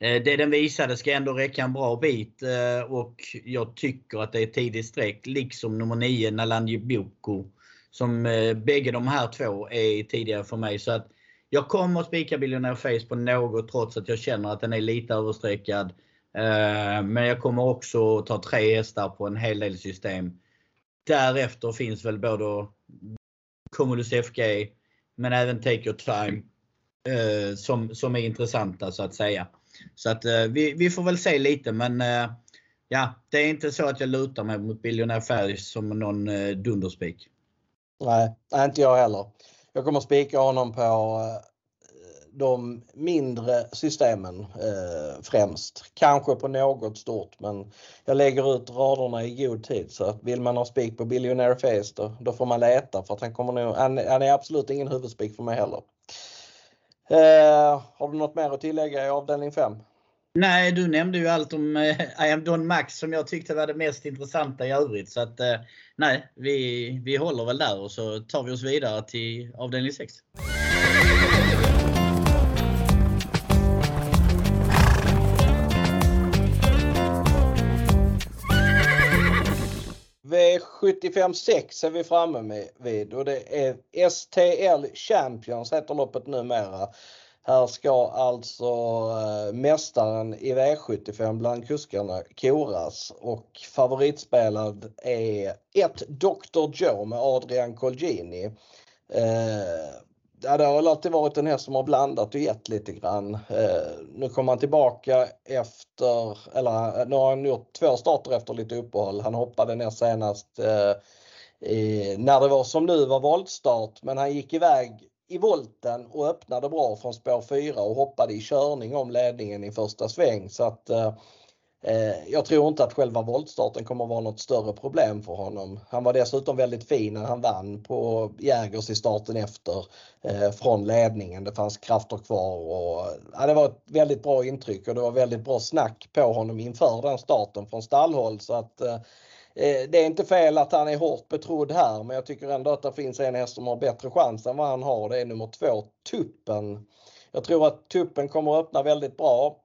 eh, det den visade ska ändå räcka en bra bit. Eh, och jag tycker att det är tidigt streck. Liksom nummer 9 Nalanji Boko. Som eh, bägge de här två är tidigare för mig. Så att jag kommer att spika Billionaire Face på något trots att jag känner att den är lite överstreckad. Eh, men jag kommer också ta tre hästar på en hel del system. Därefter finns väl både Cumulus FG men även Take Your Time eh, som, som är intressanta så att säga. Så att eh, vi, vi får väl se lite men ja, det är inte så att jag lutar mig mot Billionaire Färg som någon dunderspik. Nej, inte jag heller. Jag kommer spika honom på de mindre systemen eh, främst. Kanske på något stort men jag lägger ut raderna i god tid så att vill man ha spik på Billionaire Face då, då får man leta för att han kommer nog, han, han är absolut ingen huvudspik för mig heller. Eh, har du något mer att tillägga i avdelning 5? Nej, du nämnde ju allt om eh, I am Don Max som jag tyckte var det mest intressanta i övrigt. Så att, eh, nej, vi, vi håller väl där och så tar vi oss vidare till avdelning 6. V75 6 är vi framme vid och det är STL Champions heter loppet numera. Här ska alltså eh, mästaren i V75 bland kuskarna koras och favoritspelad är ett Dr. Joe med Adrian Colgini. Eh, ja, det har väl alltid varit en häst som har blandat och gett lite grann. Eh, nu kommer han tillbaka efter, eller eh, nu har han gjort två starter efter lite uppehåll. Han hoppade ner senast eh, i, när det var som nu var voltstart men han gick iväg i volten och öppnade bra från spår 4 och hoppade i körning om ledningen i första sväng. Så att eh, Eh, Eh, jag tror inte att själva voltstarten kommer att vara något större problem för honom. Han var dessutom väldigt fin när han vann på Jägers i starten efter eh, från ledningen. Det fanns krafter kvar och ja, det var ett väldigt bra intryck och det var väldigt bra snack på honom inför den starten från stallhåll så att eh, det är inte fel att han är hårt betrodd här men jag tycker ändå att det finns en häst som har bättre chans än vad han har. Det är nummer två, Tuppen. Jag tror att Tuppen kommer att öppna väldigt bra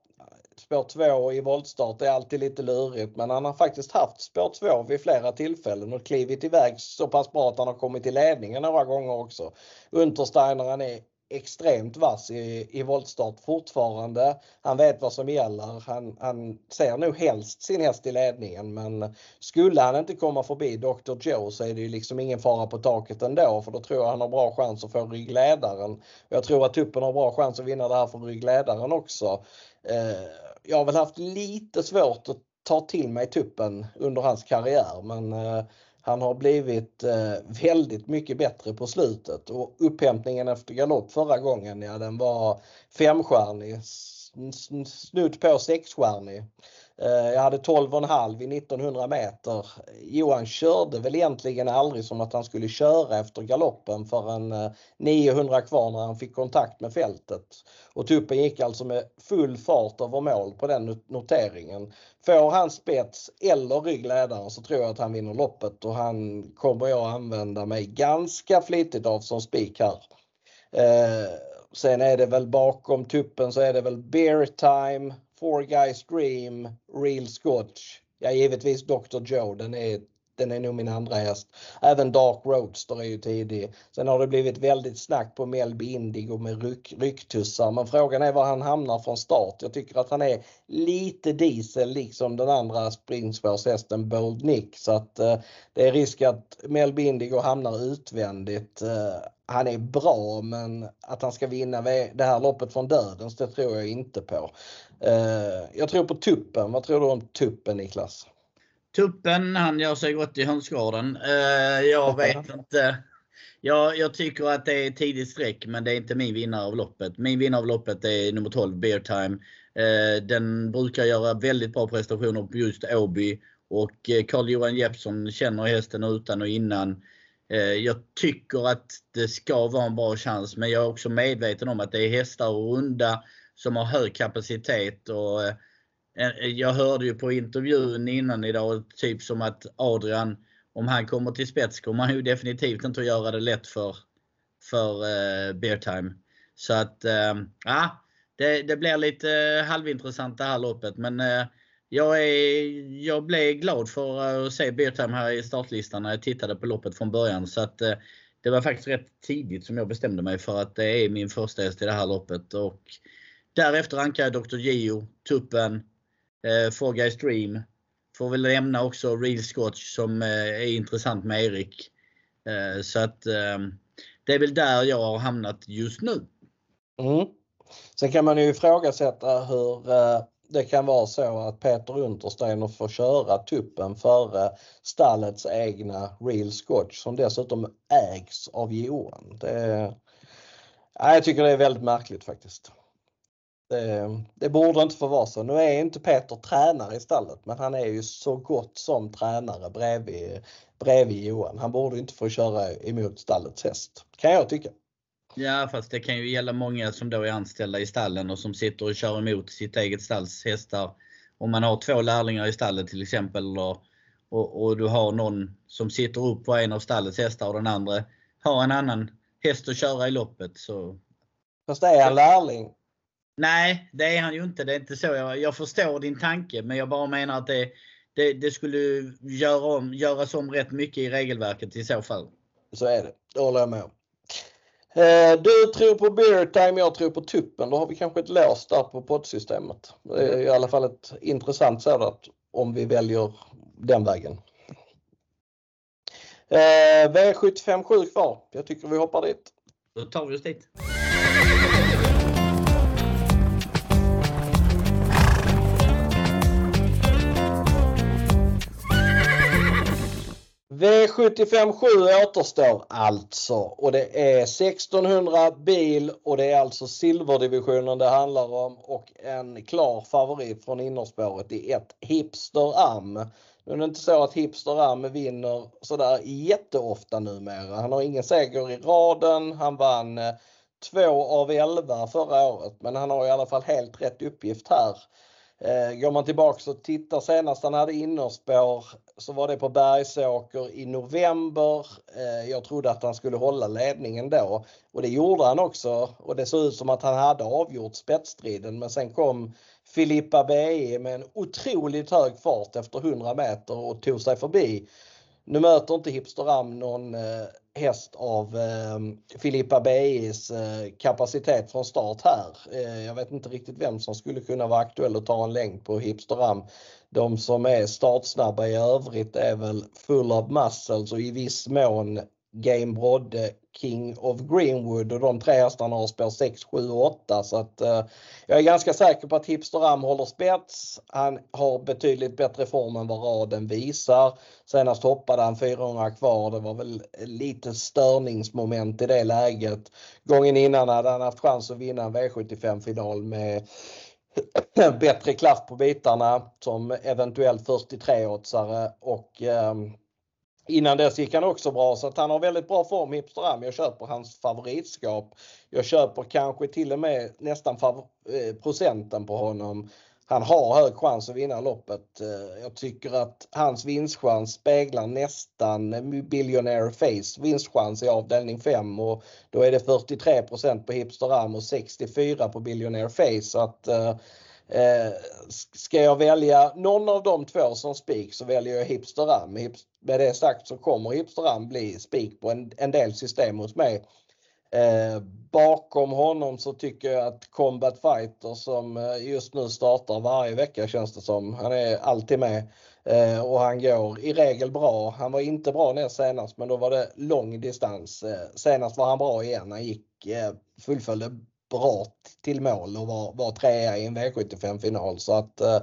spår 2 i voltstart är alltid lite lurigt men han har faktiskt haft spår 2 vid flera tillfällen och klivit iväg så pass bra att han har kommit till ledningen några gånger också. Untersteiner han är extremt vass i, i voltstart fortfarande. Han vet vad som gäller. Han, han ser nog helst sin häst i ledningen men skulle han inte komma förbi Dr. Joe så är det ju liksom ingen fara på taket ändå för då tror jag han har bra chans att få ryggledaren. Jag tror att Tuppen har bra chans att vinna det här för ryggledaren också. Eh, jag har väl haft lite svårt att ta till mig tuppen under hans karriär men eh, Han har blivit eh, väldigt mycket bättre på slutet och upphämtningen efter galopp förra gången, ja den var femstjärnig. Snudd på sexstjärnig. Eh, jag hade 12,5 i 1900 meter. Johan körde väl egentligen aldrig som att han skulle köra efter galoppen förrän eh, 900 kvar när han fick kontakt med fältet. Och tuppen gick alltså med full fart över mål på den noteringen. Får han spets eller ryggledaren så tror jag att han vinner loppet och han kommer jag använda mig ganska flitigt av som spik här. Eh, sen är det väl bakom tuppen så är det väl Beer Time, Four Guys Dream, Real Scotch. Ja, givetvis Dr. Joe, den är, den är nog min andra häst. Även Dark Roadster är ju tidig. Sen har det blivit väldigt snack på Melby Indigo med ryck, rycktussar. Men frågan är var han hamnar från start. Jag tycker att han är lite diesel liksom den andra springspårshästen Bold Nick. Så att eh, det är risk att Melby Indigo hamnar utvändigt. Eh, han är bra men att han ska vinna det här loppet från dödens det tror jag inte på. Eh, jag tror på tuppen. Vad tror du om tuppen Niklas? Tuppen, han gör sig gott i hönsgården. Eh, jag vet inte. Jag, jag, tycker att det är tidigt streck men det är inte min vinnare av loppet. Min vinnare av loppet är nummer 12, Beer Time. Eh, den brukar göra väldigt bra prestationer på just Åby och Carl-Johan Jeppsson känner hästen utan och innan. Jag tycker att det ska vara en bra chans men jag är också medveten om att det är hästar och runda som har hög kapacitet. Och, eh, eh, jag hörde ju på intervjun innan idag typ som att Adrian, om han kommer till spets kommer han ju definitivt inte att göra det lätt för, för eh, Beartime. Så att, eh, ja, det, det blir lite halvintressant det här loppet men eh, jag, är, jag blev glad för att se Beartime här i startlistan när jag tittade på loppet från början. Så att det var faktiskt rätt tidigt som jag bestämde mig för att det är min första häst i det här loppet. Och Därefter rankar jag Dr. Gio, Tuppen, eh, Four Guys Dream. Får väl nämna också Real Scotch som eh, är intressant med Erik. Eh, så att eh, det är väl där jag har hamnat just nu. Mm. Sen kan man ju ifrågasätta hur eh, det kan vara så att Peter Untersteiner får köra tuppen före stallets egna Real Scotch som dessutom ägs av Johan. Det, jag tycker det är väldigt märkligt faktiskt. Det, det, borde inte få vara så. Nu är inte Peter tränare i stallet men han är ju så gott som tränare bredvid, bredvid Johan. Han borde inte få köra emot stallets häst, kan jag tycka. Ja fast det kan ju gälla många som då är anställda i stallen och som sitter och kör emot sitt eget stalls hästar. Om man har två lärlingar i stallet till exempel och, och, och du har någon som sitter upp på en av stallets hästar och den andra har en annan häst att köra i loppet. Så... Fast det är en lärling Nej, det är han ju inte. Det är inte så. Jag, jag förstår din tanke, men jag bara menar att det, det, det skulle göra om, göras om rätt mycket i regelverket i så fall. Så är det. Det håller jag med om. Eh, du tror på beer time, jag tror på tuppen. Då har vi kanske ett lås där på poddsystemet. Det är i alla fall ett intressant sådant om vi väljer den vägen. Eh, V757 kvar. Jag tycker vi hoppar dit. Då tar vi oss dit. V757 återstår alltså och det är 1600 bil och det är alltså silverdivisionen det handlar om och en klar favorit från innerspåret i ett Hipster Am. Nu är det inte så att Hipster Am vinner sådär jätteofta numera. Han har ingen seger i raden. Han vann eh, två av elva förra året men han har i alla fall helt rätt uppgift här. Eh, går man tillbaks och tittar senast han hade innerspår så var det på Bergsåker i november. Eh, jag trodde att han skulle hålla ledningen då och det gjorde han också och det såg ut som att han hade avgjort spetsstriden men sen kom Filippa BE med en otroligt hög fart efter 100 meter och tog sig förbi. Nu möter inte Hipster Am någon eh, häst av eh, Filippa Beis eh, kapacitet från start här. Eh, jag vet inte riktigt vem som skulle kunna vara aktuell att ta en längd på Hipsteram. De som är startsnabba i övrigt är väl Full of Muscles och i viss mån Game Brodde King of Greenwood och de tre hästarna har spår 6, 7 och 8 så att eh, jag är ganska säker på att Hipster Ram håller spets. Han har betydligt bättre form än vad raden visar. Senast hoppade han 400 kvar. Det var väl lite störningsmoment i det läget. Gången innan hade han haft chans att vinna en V75 final med (clears throat) bättre klaff på bitarna som eventuellt 43-åtsare och eh, Innan dess gick han också bra så att han har väldigt bra form Hipsteram. Jag köper hans favoritskap. Jag köper kanske till och med nästan eh, procenten på honom. Han har hög chans att vinna loppet. Eh, jag tycker att hans vinstchans speglar nästan Billionaire Face vinstchans i avdelning 5 och då är det 43 på Hipsteram och 64 på Billionaire Face. Så att, eh, eh, ska jag välja någon av de två som spik så väljer jag Hipsteram. Med det sagt så kommer Hipsteram bli spik på en, en del system hos mig. Eh, bakom honom så tycker jag att Combat Fighter som eh, just nu startar varje vecka känns det som. Han är alltid med eh, och han går i regel bra. Han var inte bra näst senast men då var det lång distans. Eh, senast var han bra igen. Han gick, eh, fullföljde desperat till mål och var, var trea i en V75 final så att eh,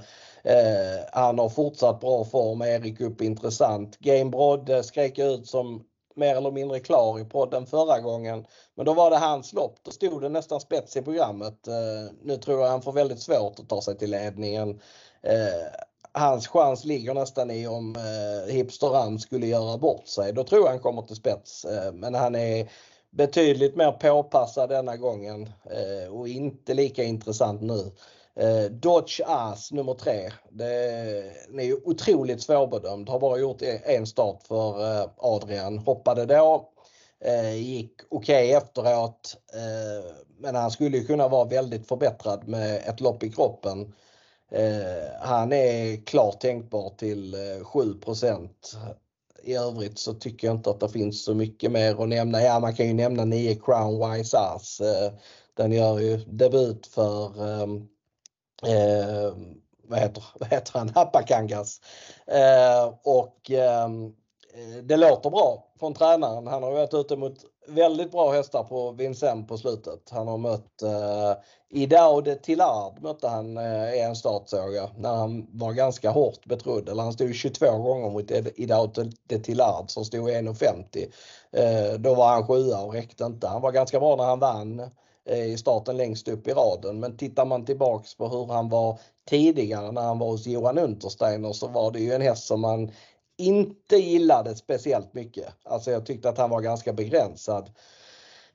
eh, han har fortsatt bra form. Erik upp intressant. Game Brodde eh, skrek ut som mer eller mindre klar i podden förra gången. Men då var det hans lopp. Då stod det nästan spets i programmet. Eh, nu tror jag han får väldigt svårt att ta sig till ledningen. Eh, hans chans ligger nästan i om eh, Hipster Ram skulle göra bort sig. Då tror jag han kommer till spets. Eh, men han är betydligt mer påpassad denna gången eh, och inte lika intressant nu. Eh, Dodge As nummer tre. Den är ju otroligt svårbedömd. Har bara gjort e- en start för eh, Adrian. Hoppade då. Eh, gick okej okay efteråt. Eh, men han skulle kunna vara väldigt förbättrad med ett lopp i kroppen. Eh, han är klart tänkbar till 7 i övrigt så tycker jag inte att det finns så mycket mer att nämna. Ja, man kan ju nämna 9 Crown Wise Ass. Eh, den gör ju debut för eh, vad, heter, (laughs) vad heter han? Hapakangas. Eh, och ehm, eh, det låter bra från tränaren. Han har varit ute mot väldigt bra hästar på Vincennes på slutet. Han har mött eh, Idao de Tillard mötte han eh, i en start såg jag, när han var ganska hårt betrodd. Eller han stod 22 gånger mot Idao de Tillard som stod 1,50. Eh, då var han sjua och räckte inte. Han var ganska bra när han vann eh, i starten längst upp i raden. Men tittar man tillbaks på hur han var tidigare när han var hos Johan Untersteiner så var det ju en häst som man inte gillade speciellt mycket. Alltså jag tyckte att han var ganska begränsad.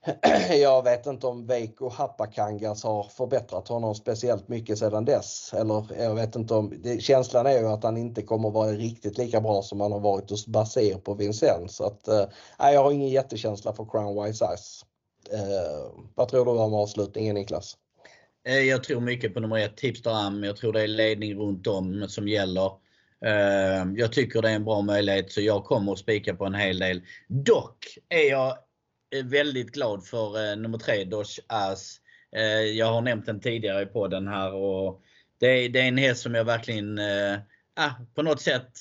(clears throat) Jag vet inte om Veiko Hapakangas har förbättrat honom speciellt mycket sedan dess. Eller jag vet inte om, det, känslan är ju att han inte kommer vara riktigt lika bra som han har varit hos Baser på Vincennes. Så att, eh, jag har ingen jättekänsla för Crown Wise Eyes. Eh, vad tror du om avslutningen Niklas? Eh, jag tror mycket på nummer ett, Tipster Am. Jag tror det är ledning runt om som gäller. Ehm, jag tycker det är en bra möjlighet så jag kommer att spika på en hel del. Dock är jag eh, väldigt glad för eh, nummer 3, Dosh As. Ehm, jag har nämnt den tidigare i podden här och det är, det är en häst som jag verkligen eh, ah, på något sätt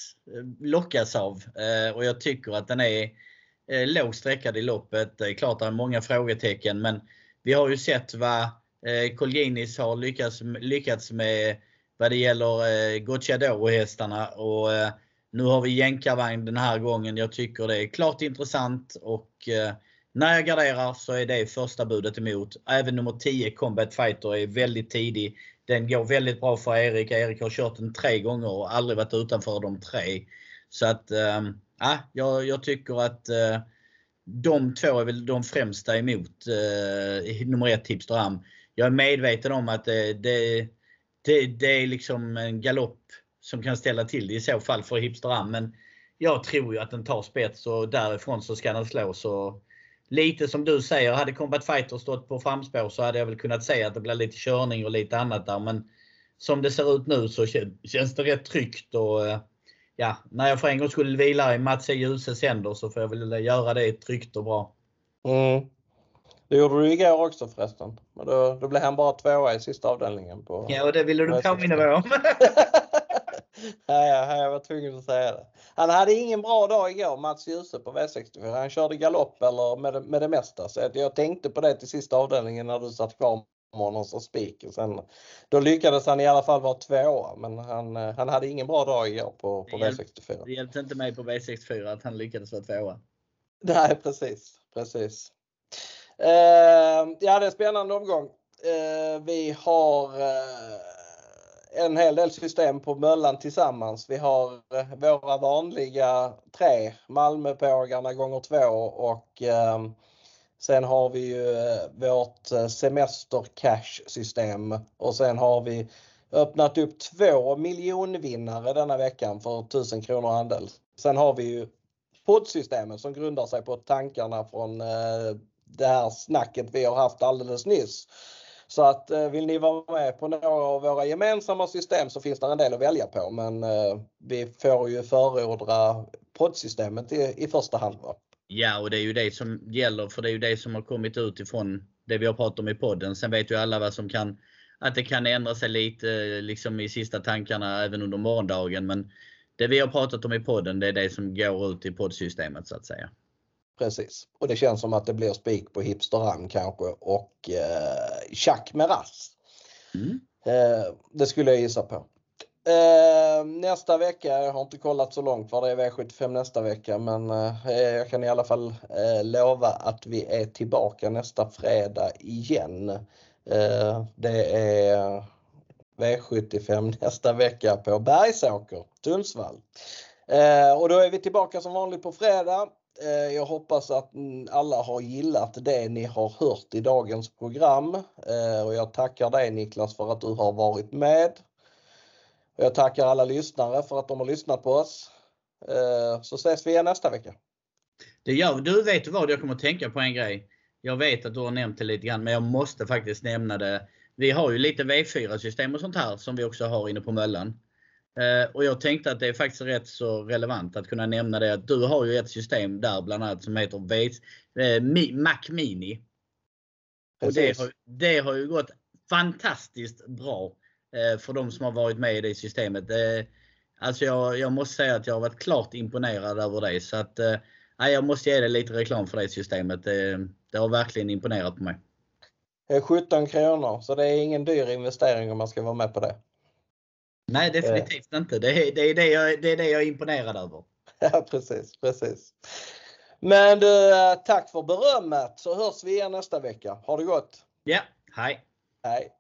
lockas av. Ehm, och jag tycker att den är lågt sträckad i loppet. Det är klart att det är många frågetecken men vi har ju sett vad Colginis har lyckats, lyckats med vad det gäller eh, Gocciadoro-hästarna. Och, eh, nu har vi jänkarvagn den här gången. Jag tycker det är klart intressant och eh, när jag garderar så är det första budet emot. Även nummer 10 Combat Fighter är väldigt tidig. Den går väldigt bra för Erik. Erik har kört den tre gånger och aldrig varit utanför de tre. Så att, äh, jag, jag tycker att eh, de två är väl de främsta emot eh, nummer ett Hipster Am. Jag är medveten om att eh, det, det det, det är liksom en galopp som kan ställa till det i så fall för Hipsteram. Men jag tror ju att den tar spets och därifrån så ska den slå. Så lite som du säger, hade Combat Fighter stått på framspår så hade jag väl kunnat säga att det blir lite körning och lite annat där. Men som det ser ut nu så känns det rätt tryggt. Och, eh, ja, när jag för en gång skulle vila i Mats E. Djurses händer så får jag väl göra det tryggt och bra. Mm. Det gjorde du igår också förresten. Men då, då blev han bara tvåa i sista avdelningen. På ja, och det ville du påminna mig om. (laughs) ja, ja, jag var tvungen att säga det. Han hade ingen bra dag igår, Mats Djuse på V64. Han körde galopp eller med det, med det mesta. Så jag tänkte på det till sista avdelningen när du satt kvar med honom som spik. Då lyckades han i alla fall vara tvåa men han, han hade ingen bra dag igår på, på det V64. Det hjälpte inte mig på V64 att han lyckades vara tvåa. Nej precis, precis. Eh, ja det är en spännande omgång. Eh, vi har eh, en hel del system på Möllan tillsammans. Vi har eh, våra vanliga tre, Malmöpågarna gånger två och eh, sen har vi ju vårt semester cash system och sen har vi öppnat upp två miljonvinnare denna veckan för 1000 kronor andel. Sen har vi ju poddsystemet som grundar sig på tankarna från det här snacket vi har haft alldeles nyss. Så att eh, vill ni vara med på några av våra gemensamma system så finns det en del att välja på men eh, vi får ju förordra poddsystemet i, i första hand. Va? Ja och det är ju det som gäller för det är ju det som har kommit ut ifrån det vi har pratat om i podden. Sen vet ju alla vad som kan att det kan ändra sig lite eh, liksom i sista tankarna även under morgondagen. Men det vi har pratat om i podden det är det som går ut i poddsystemet så att säga. Precis. Och det känns som att det blir spik på hipsterrand kanske och eh, med rass. Mm. Eh, det skulle jag gissa på. Eh, nästa vecka, jag har inte kollat så långt vad det är V75 nästa vecka men eh, jag kan i alla fall eh, lova att vi är tillbaka nästa fredag igen. Eh, det är V75 nästa vecka på Bergsåker, Sundsvall. Eh, och då är vi tillbaka som vanligt på fredag. Eh, jag hoppas att alla har gillat det ni har hört i dagens program eh, och jag tackar dig Niklas för att du har varit med. Jag tackar alla lyssnare för att de har lyssnat på oss. Eh, så ses vi igen nästa vecka. Det gör Du vet vad, jag kommer att tänka på en grej. Jag vet att du har nämnt det lite grann men jag måste faktiskt nämna det. Vi har ju lite V4 system och sånt här som vi också har inne på Möllan. Eh, och jag tänkte att det är faktiskt rätt så relevant att kunna nämna det att du har ju ett system där bland annat som heter eh, Mac Mini. Och det har, det har ju gått fantastiskt bra eh, för de som har varit med i det systemet. Alltså jag, jag måste säga att jag har varit klart imponerad över det. Så att, jag måste ge dig lite reklam för det systemet. Det, det har verkligen imponerat på mig. 17 kronor, så det är ingen dyr investering om man ska vara med på det. Nej, definitivt eh. inte. Det är, det, är det, jag, det är det jag är imponerad över. (laughs) Ja, precis, precis. Men du, eh, tack för berömmet så hörs vi igen nästa vecka. Ha det gott! Ja, hej! Hej!